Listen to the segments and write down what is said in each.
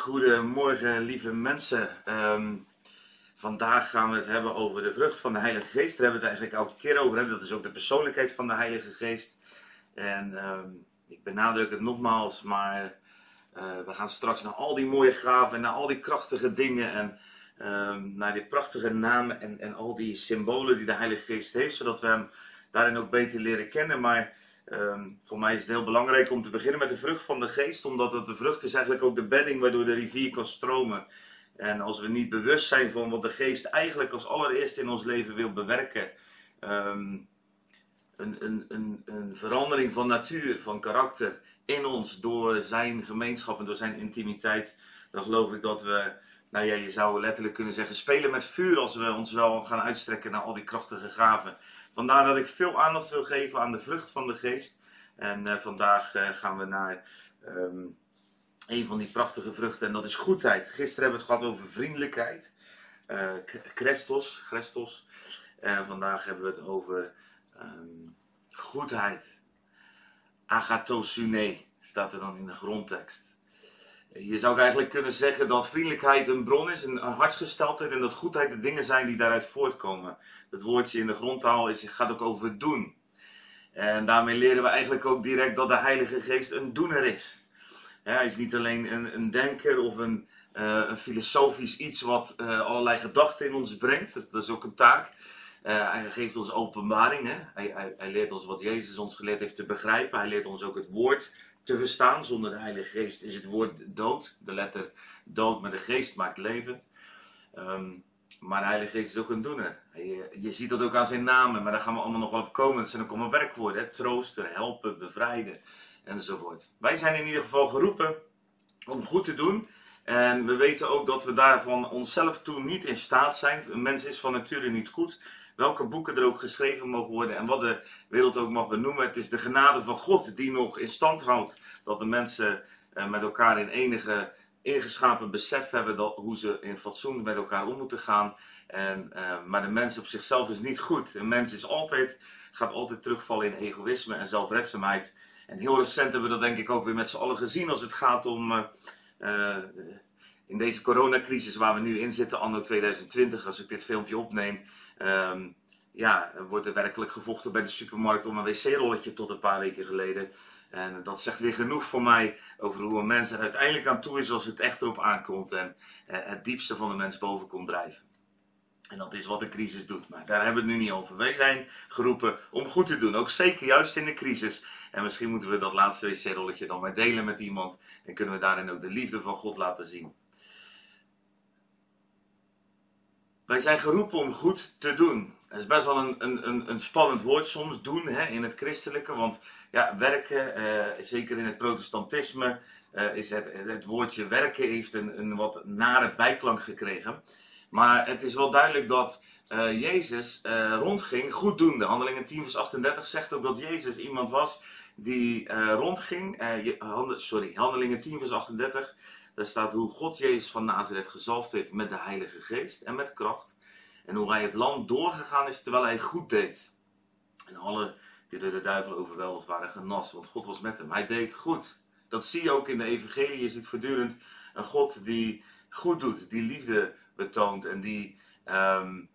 Goedemorgen, lieve mensen. Ehm, vandaag gaan we het hebben over de vrucht van de Heilige Geest. Daar hebben we het eigenlijk elke keer over. Hè? Dat is ook de persoonlijkheid van de Heilige Geest. En ehm, ik benadruk het nogmaals, maar uh, we gaan straks naar al die mooie graven en naar al die krachtige dingen en um, naar die prachtige namen en, en al die symbolen die de Heilige Geest heeft, zodat we hem daarin ook beter leren kennen. Maar Um, voor mij is het heel belangrijk om te beginnen met de vrucht van de geest, omdat het de vrucht is eigenlijk ook de bedding waardoor de rivier kan stromen. En als we niet bewust zijn van wat de geest eigenlijk als allereerste in ons leven wil bewerken, um, een, een, een, een verandering van natuur, van karakter in ons door zijn gemeenschap en door zijn intimiteit, dan geloof ik dat we, nou ja, je zou letterlijk kunnen zeggen, spelen met vuur als we ons wel gaan uitstrekken naar al die krachtige gaven. Vandaar dat ik veel aandacht wil geven aan de vrucht van de geest. En uh, vandaag uh, gaan we naar um, een van die prachtige vruchten en dat is goedheid. Gisteren hebben we het gehad over vriendelijkheid. Uh, Christos, Christos. En vandaag hebben we het over um, goedheid. Agathosune staat er dan in de grondtekst. Je zou eigenlijk kunnen zeggen dat vriendelijkheid een bron is, een hartsgesteldheid en dat goedheid de dingen zijn die daaruit voortkomen. Het woordje in de grondtaal is, gaat ook over doen. En daarmee leren we eigenlijk ook direct dat de Heilige Geest een doener is. hij is niet alleen een, een denker of een, uh, een, filosofisch iets wat uh, allerlei gedachten in ons brengt. Dat is ook een taak. Uh, hij geeft ons openbaring. Hè? Hij, hij, hij, leert ons wat Jezus ons geleerd heeft te begrijpen. Hij leert ons ook het woord te verstaan. Zonder de Heilige Geest is het woord dood. De letter dood, maar de geest maakt levend. Um, maar de Heilige Geest is ook een doener. Je, je, ziet dat ook aan zijn namen, maar daar gaan we allemaal nog wel op komen. Het zijn ook allemaal werkwoorden. Troosten, helpen, bevrijden enzovoort. Wij zijn in ieder geval geroepen om goed te doen. En we weten ook dat we daarvan onszelf toe niet in staat zijn. Een mens is van nature niet goed. Welke boeken er ook geschreven mogen worden en wat de wereld ook mag benoemen. Het is de genade van God die nog in stand houdt dat de mensen eh, met elkaar in enige ingeschapen besef hebben dat, hoe ze in fatsoen met elkaar om moeten gaan. En, uh, maar de mens op zichzelf is niet goed. Een mens is altijd, gaat altijd terugvallen in egoïsme en zelfredzaamheid. En heel recent hebben we dat denk ik ook weer met z'n allen gezien als het gaat om uh, in deze coronacrisis waar we nu in zitten, anno 2020, als ik dit filmpje opneem. Um, ja, wordt er werkelijk gevochten bij de supermarkt om een wc-rolletje tot een paar weken geleden. En dat zegt weer genoeg voor mij over hoe een mens er uiteindelijk aan toe is als het echt erop aankomt en eh, het diepste van de mens boven komt drijven. En dat is wat de crisis doet. Maar daar hebben we het nu niet over. Wij zijn geroepen om goed te doen. Ook zeker juist in de crisis. En misschien moeten we dat laatste wc-rolletje dan maar delen met iemand. En kunnen we daarin ook de liefde van God laten zien. Wij zijn geroepen om goed te doen. Dat is best wel een, een, een spannend woord soms, doen hè, in het christelijke. Want ja, werken, eh, zeker in het protestantisme, uh, is het, het woordje werken heeft een, een wat nare bijklank gekregen. Maar het is wel duidelijk dat uh, Jezus rondging goeddoende. Handelingen 10 vers 38 zegt ook dat Jezus iemand was die rondging. sorry, Handelingen 10 vers 38. Daar staat hoe God Jezus van Nazareth gezalfd heeft met de Heilige Geest en met kracht. En hoe hij het land doorgegaan is terwijl hij goed deed. En alle die door de duivel overweldigd waren genas, want God was met hem. Hij deed goed. Dat zie je ook in de evangelie, is het voortdurend een God die goed doet, die liefde betoont en die um,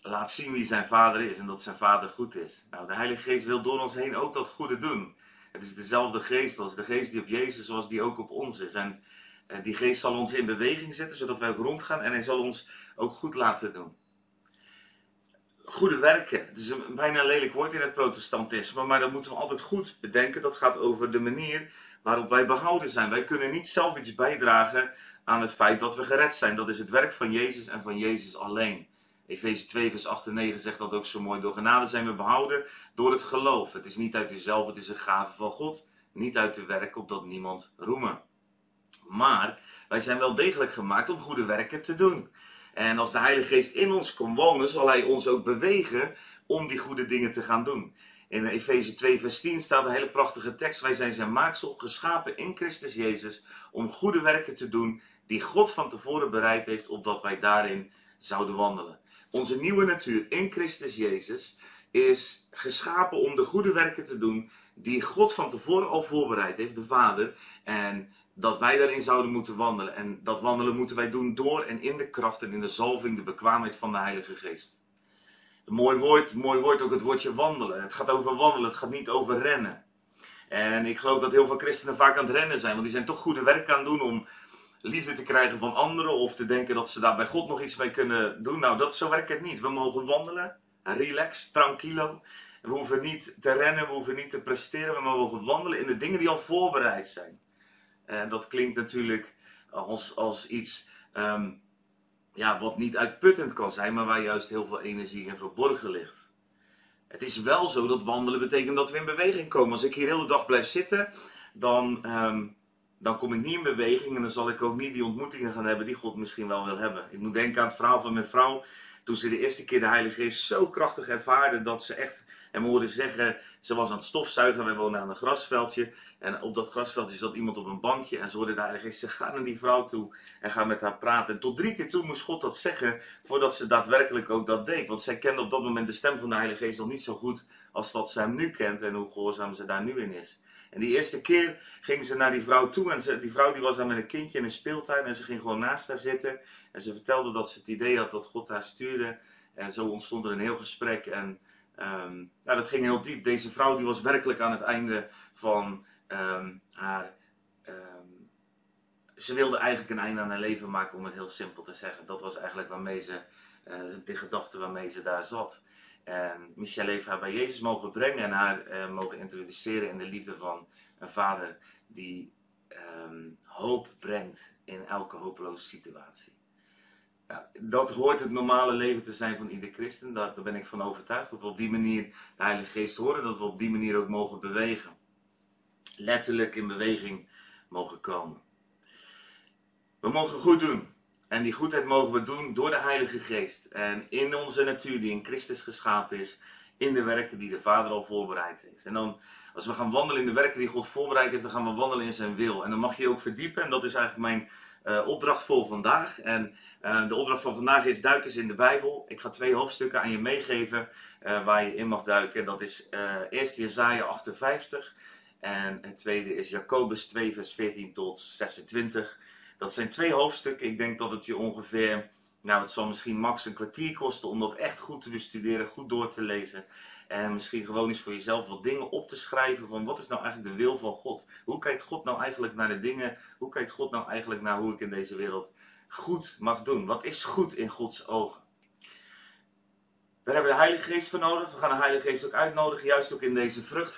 laat zien wie zijn vader is en dat zijn vader goed is. Nou, de Heilige Geest wil door ons heen ook dat goede doen. Het is dezelfde geest als de geest die op Jezus was, die ook op ons is. En die geest zal ons in beweging zetten, zodat wij ook rondgaan en hij zal ons ook goed laten doen goede werken. Het is een bijna lelijk woord in het protestantisme, maar dat moeten we altijd goed bedenken. Dat gaat over de manier waarop wij behouden zijn. Wij kunnen niet zelf iets bijdragen aan het feit dat we gered zijn. Dat is het werk van Jezus en van Jezus alleen. Efeze 2, vers 8 en 9 zegt dat ook zo mooi. Door genade zijn we behouden door het geloof. Het is niet uit uzelf, het is een gave van God. Niet uit de werk opdat niemand roemen. Maar wij zijn wel degelijk gemaakt om goede werken te doen. En als de Heilige Geest in ons komt wonen, zal Hij ons ook bewegen om die goede dingen te gaan doen. In Efeze 2, vers 10 staat een hele prachtige tekst. Wij zijn zijn maaksel, geschapen in Christus Jezus, om goede werken te doen die God van tevoren bereid heeft, opdat wij daarin zouden wandelen. Onze nieuwe natuur in Christus Jezus is geschapen om de goede werken te doen die God van tevoren al voorbereid heeft, de Vader. En dat wij daarin zouden moeten wandelen. En dat wandelen moeten wij doen door en in de kracht en in de zalving, de bekwaamheid van de Heilige Geest. Mooi woord, mooi woord ook het woordje wandelen. Het gaat over wandelen, het gaat niet over rennen. En ik geloof dat heel veel christenen vaak aan het rennen zijn, want die zijn toch goede werk aan het doen om liefde te krijgen van anderen of te denken dat ze daar bij God nog iets mee kunnen doen. Nou, dat, zo werkt het niet. We mogen wandelen, relax, tranquilo. We hoeven niet te rennen, we hoeven niet te presteren, we mogen wandelen in de dingen die al voorbereid zijn. En dat klinkt natuurlijk als, als iets ehm, ja, wat niet uitputtend kan zijn, maar waar juist heel veel energie in verborgen ligt. Het is wel zo dat wandelen betekent dat we in beweging komen. Als ik hier de dag blijf zitten, dan, ehm, dan kom ik niet in beweging en dan zal ik ook niet die ontmoetingen gaan hebben die God misschien wel wil hebben. Ik moet denken aan het verhaal van mijn vrouw toen ze de eerste keer de Heilige Geest zo krachtig ervaarde dat ze echt we hoorden zeggen, ze was aan het stofzuigen, wij wonen aan een grasveldje. En op dat grasveldje zat iemand op een bankje. En ze hoorden daar Geest ze ga naar die vrouw toe en ga met haar praten. En tot drie keer toe moest God dat zeggen, voordat ze daadwerkelijk ook dat deed. Want zij kende op dat moment de stem van de Heilige Geest nog niet zo goed als dat ze hem nu kent en hoe gehoorzaam ze daar nu in is. En die eerste keer ging ze naar die vrouw toe en ze, die vrouw die was daar met een kindje in een speeltuin en ze ging gewoon naast haar zitten. En ze vertelde dat ze het idee had dat God haar stuurde. En zo ontstond er een heel gesprek en Um, dat ging heel diep. Deze vrouw die was werkelijk aan het einde van ehm, haar. Ehm, ze wilde eigenlijk een einde aan haar leven maken, om het heel simpel te zeggen. Dat was eigenlijk waarmee ze, uh, de gedachte waarmee ze daar zat. En Michel heeft haar bij Jezus mogen brengen en haar uh, mogen introduceren in de liefde van een vader die hoop brengt in elke hopeloze situatie. Dat hoort het normale leven te zijn van ieder christen. Daar, daar ben ik van overtuigd. Dat we op die manier de Heilige Geest horen. Dat we op die manier ook mogen bewegen. Letterlijk in beweging mogen komen. We mogen goed doen. En die goedheid mogen we doen door de Heilige Geest. En in onze natuur die in Christus geschapen is. In de werken die de Vader al voorbereid heeft. En dan, als we gaan wandelen in de werken die God voorbereid heeft, dan gaan we wandelen in zijn wil. En dan mag je je ook verdiepen. En dat is eigenlijk mijn uh, opdracht voor vandaag. En uh, de opdracht van vandaag is duik eens in de Bijbel. Ik ga twee hoofdstukken aan je meegeven uh, waar je in mag duiken. Dat is eerst Jezaja 58 en het tweede is Jacobus 2 vers 14 tot 26. Dat zijn twee hoofdstukken. Ik denk dat het je ongeveer, nou het zal misschien max een kwartier kosten om dat echt goed te bestuderen, goed door te lezen. En misschien gewoon eens voor jezelf wat dingen op te schrijven van wat is nou eigenlijk de wil van God? Hoe kijkt God nou eigenlijk naar de dingen? Hoe kijkt God nou eigenlijk naar hoe ik in deze wereld goed mag doen? Wat is goed in Gods ogen? Daar hebben we de Heilige Geest voor nodig. We gaan de Heilige Geest ook uitnodigen, juist ook in deze vrucht.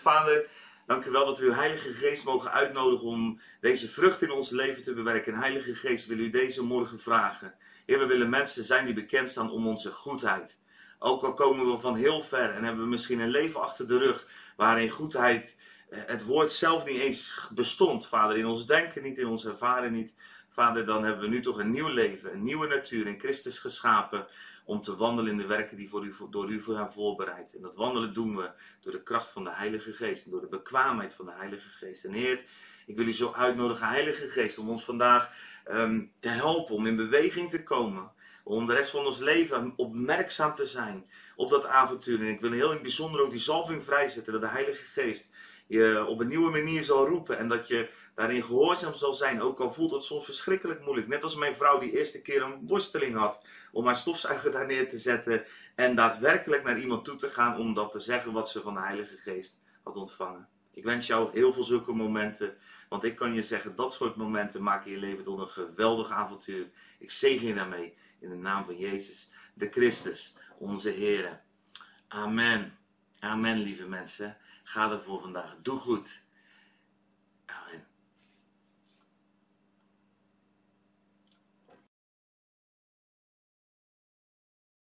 Dank u wel dat we uw Heilige Geest mogen uitnodigen om deze vrucht in ons leven te bewerken. Heilige Geest, wil u deze morgen vragen. Heer, we willen mensen zijn die bekend staan om onze goedheid. Ook al komen we van heel ver en hebben we misschien een leven achter de rug waarin goedheid, eh, het woord zelf niet eens bestond. Vader, in ons denken niet, in ons ervaren niet. Vader, dan hebben we nu toch een nieuw leven, een nieuwe natuur in Christus geschapen om te wandelen in de werken die voor u, door u voor haar voorbereid. En dat wandelen doen we door de kracht van de Heilige Geest en door de bekwaamheid van de Heilige Geest. En Heer, ik wil u zo uitnodigen, Heilige Geest, om ons vandaag um, te helpen om in beweging te komen om de rest van ons leven opmerkzaam te zijn op dat avontuur. En ik wil heel in het bijzonder ook die zalving vrijzetten. Dat de Heilige Geest je op een nieuwe manier zal roepen. En dat je daarin gehoorzaam zal zijn. Ook al voelt het soms verschrikkelijk moeilijk. Net als mijn vrouw die eerste keer een worsteling had. Om haar stofzuiger daar neer te zetten. En daadwerkelijk naar iemand toe te gaan om dat te zeggen wat ze van de Heilige Geest had ontvangen. Ik wens jou heel veel zulke momenten. Want ik kan je zeggen, dat soort momenten maken je leven tot een geweldig avontuur. Ik zegen je daarmee in de naam van Jezus, de Christus, onze Heer. Amen. Amen, lieve mensen. Ga ervoor vandaag. Doe goed. Amen.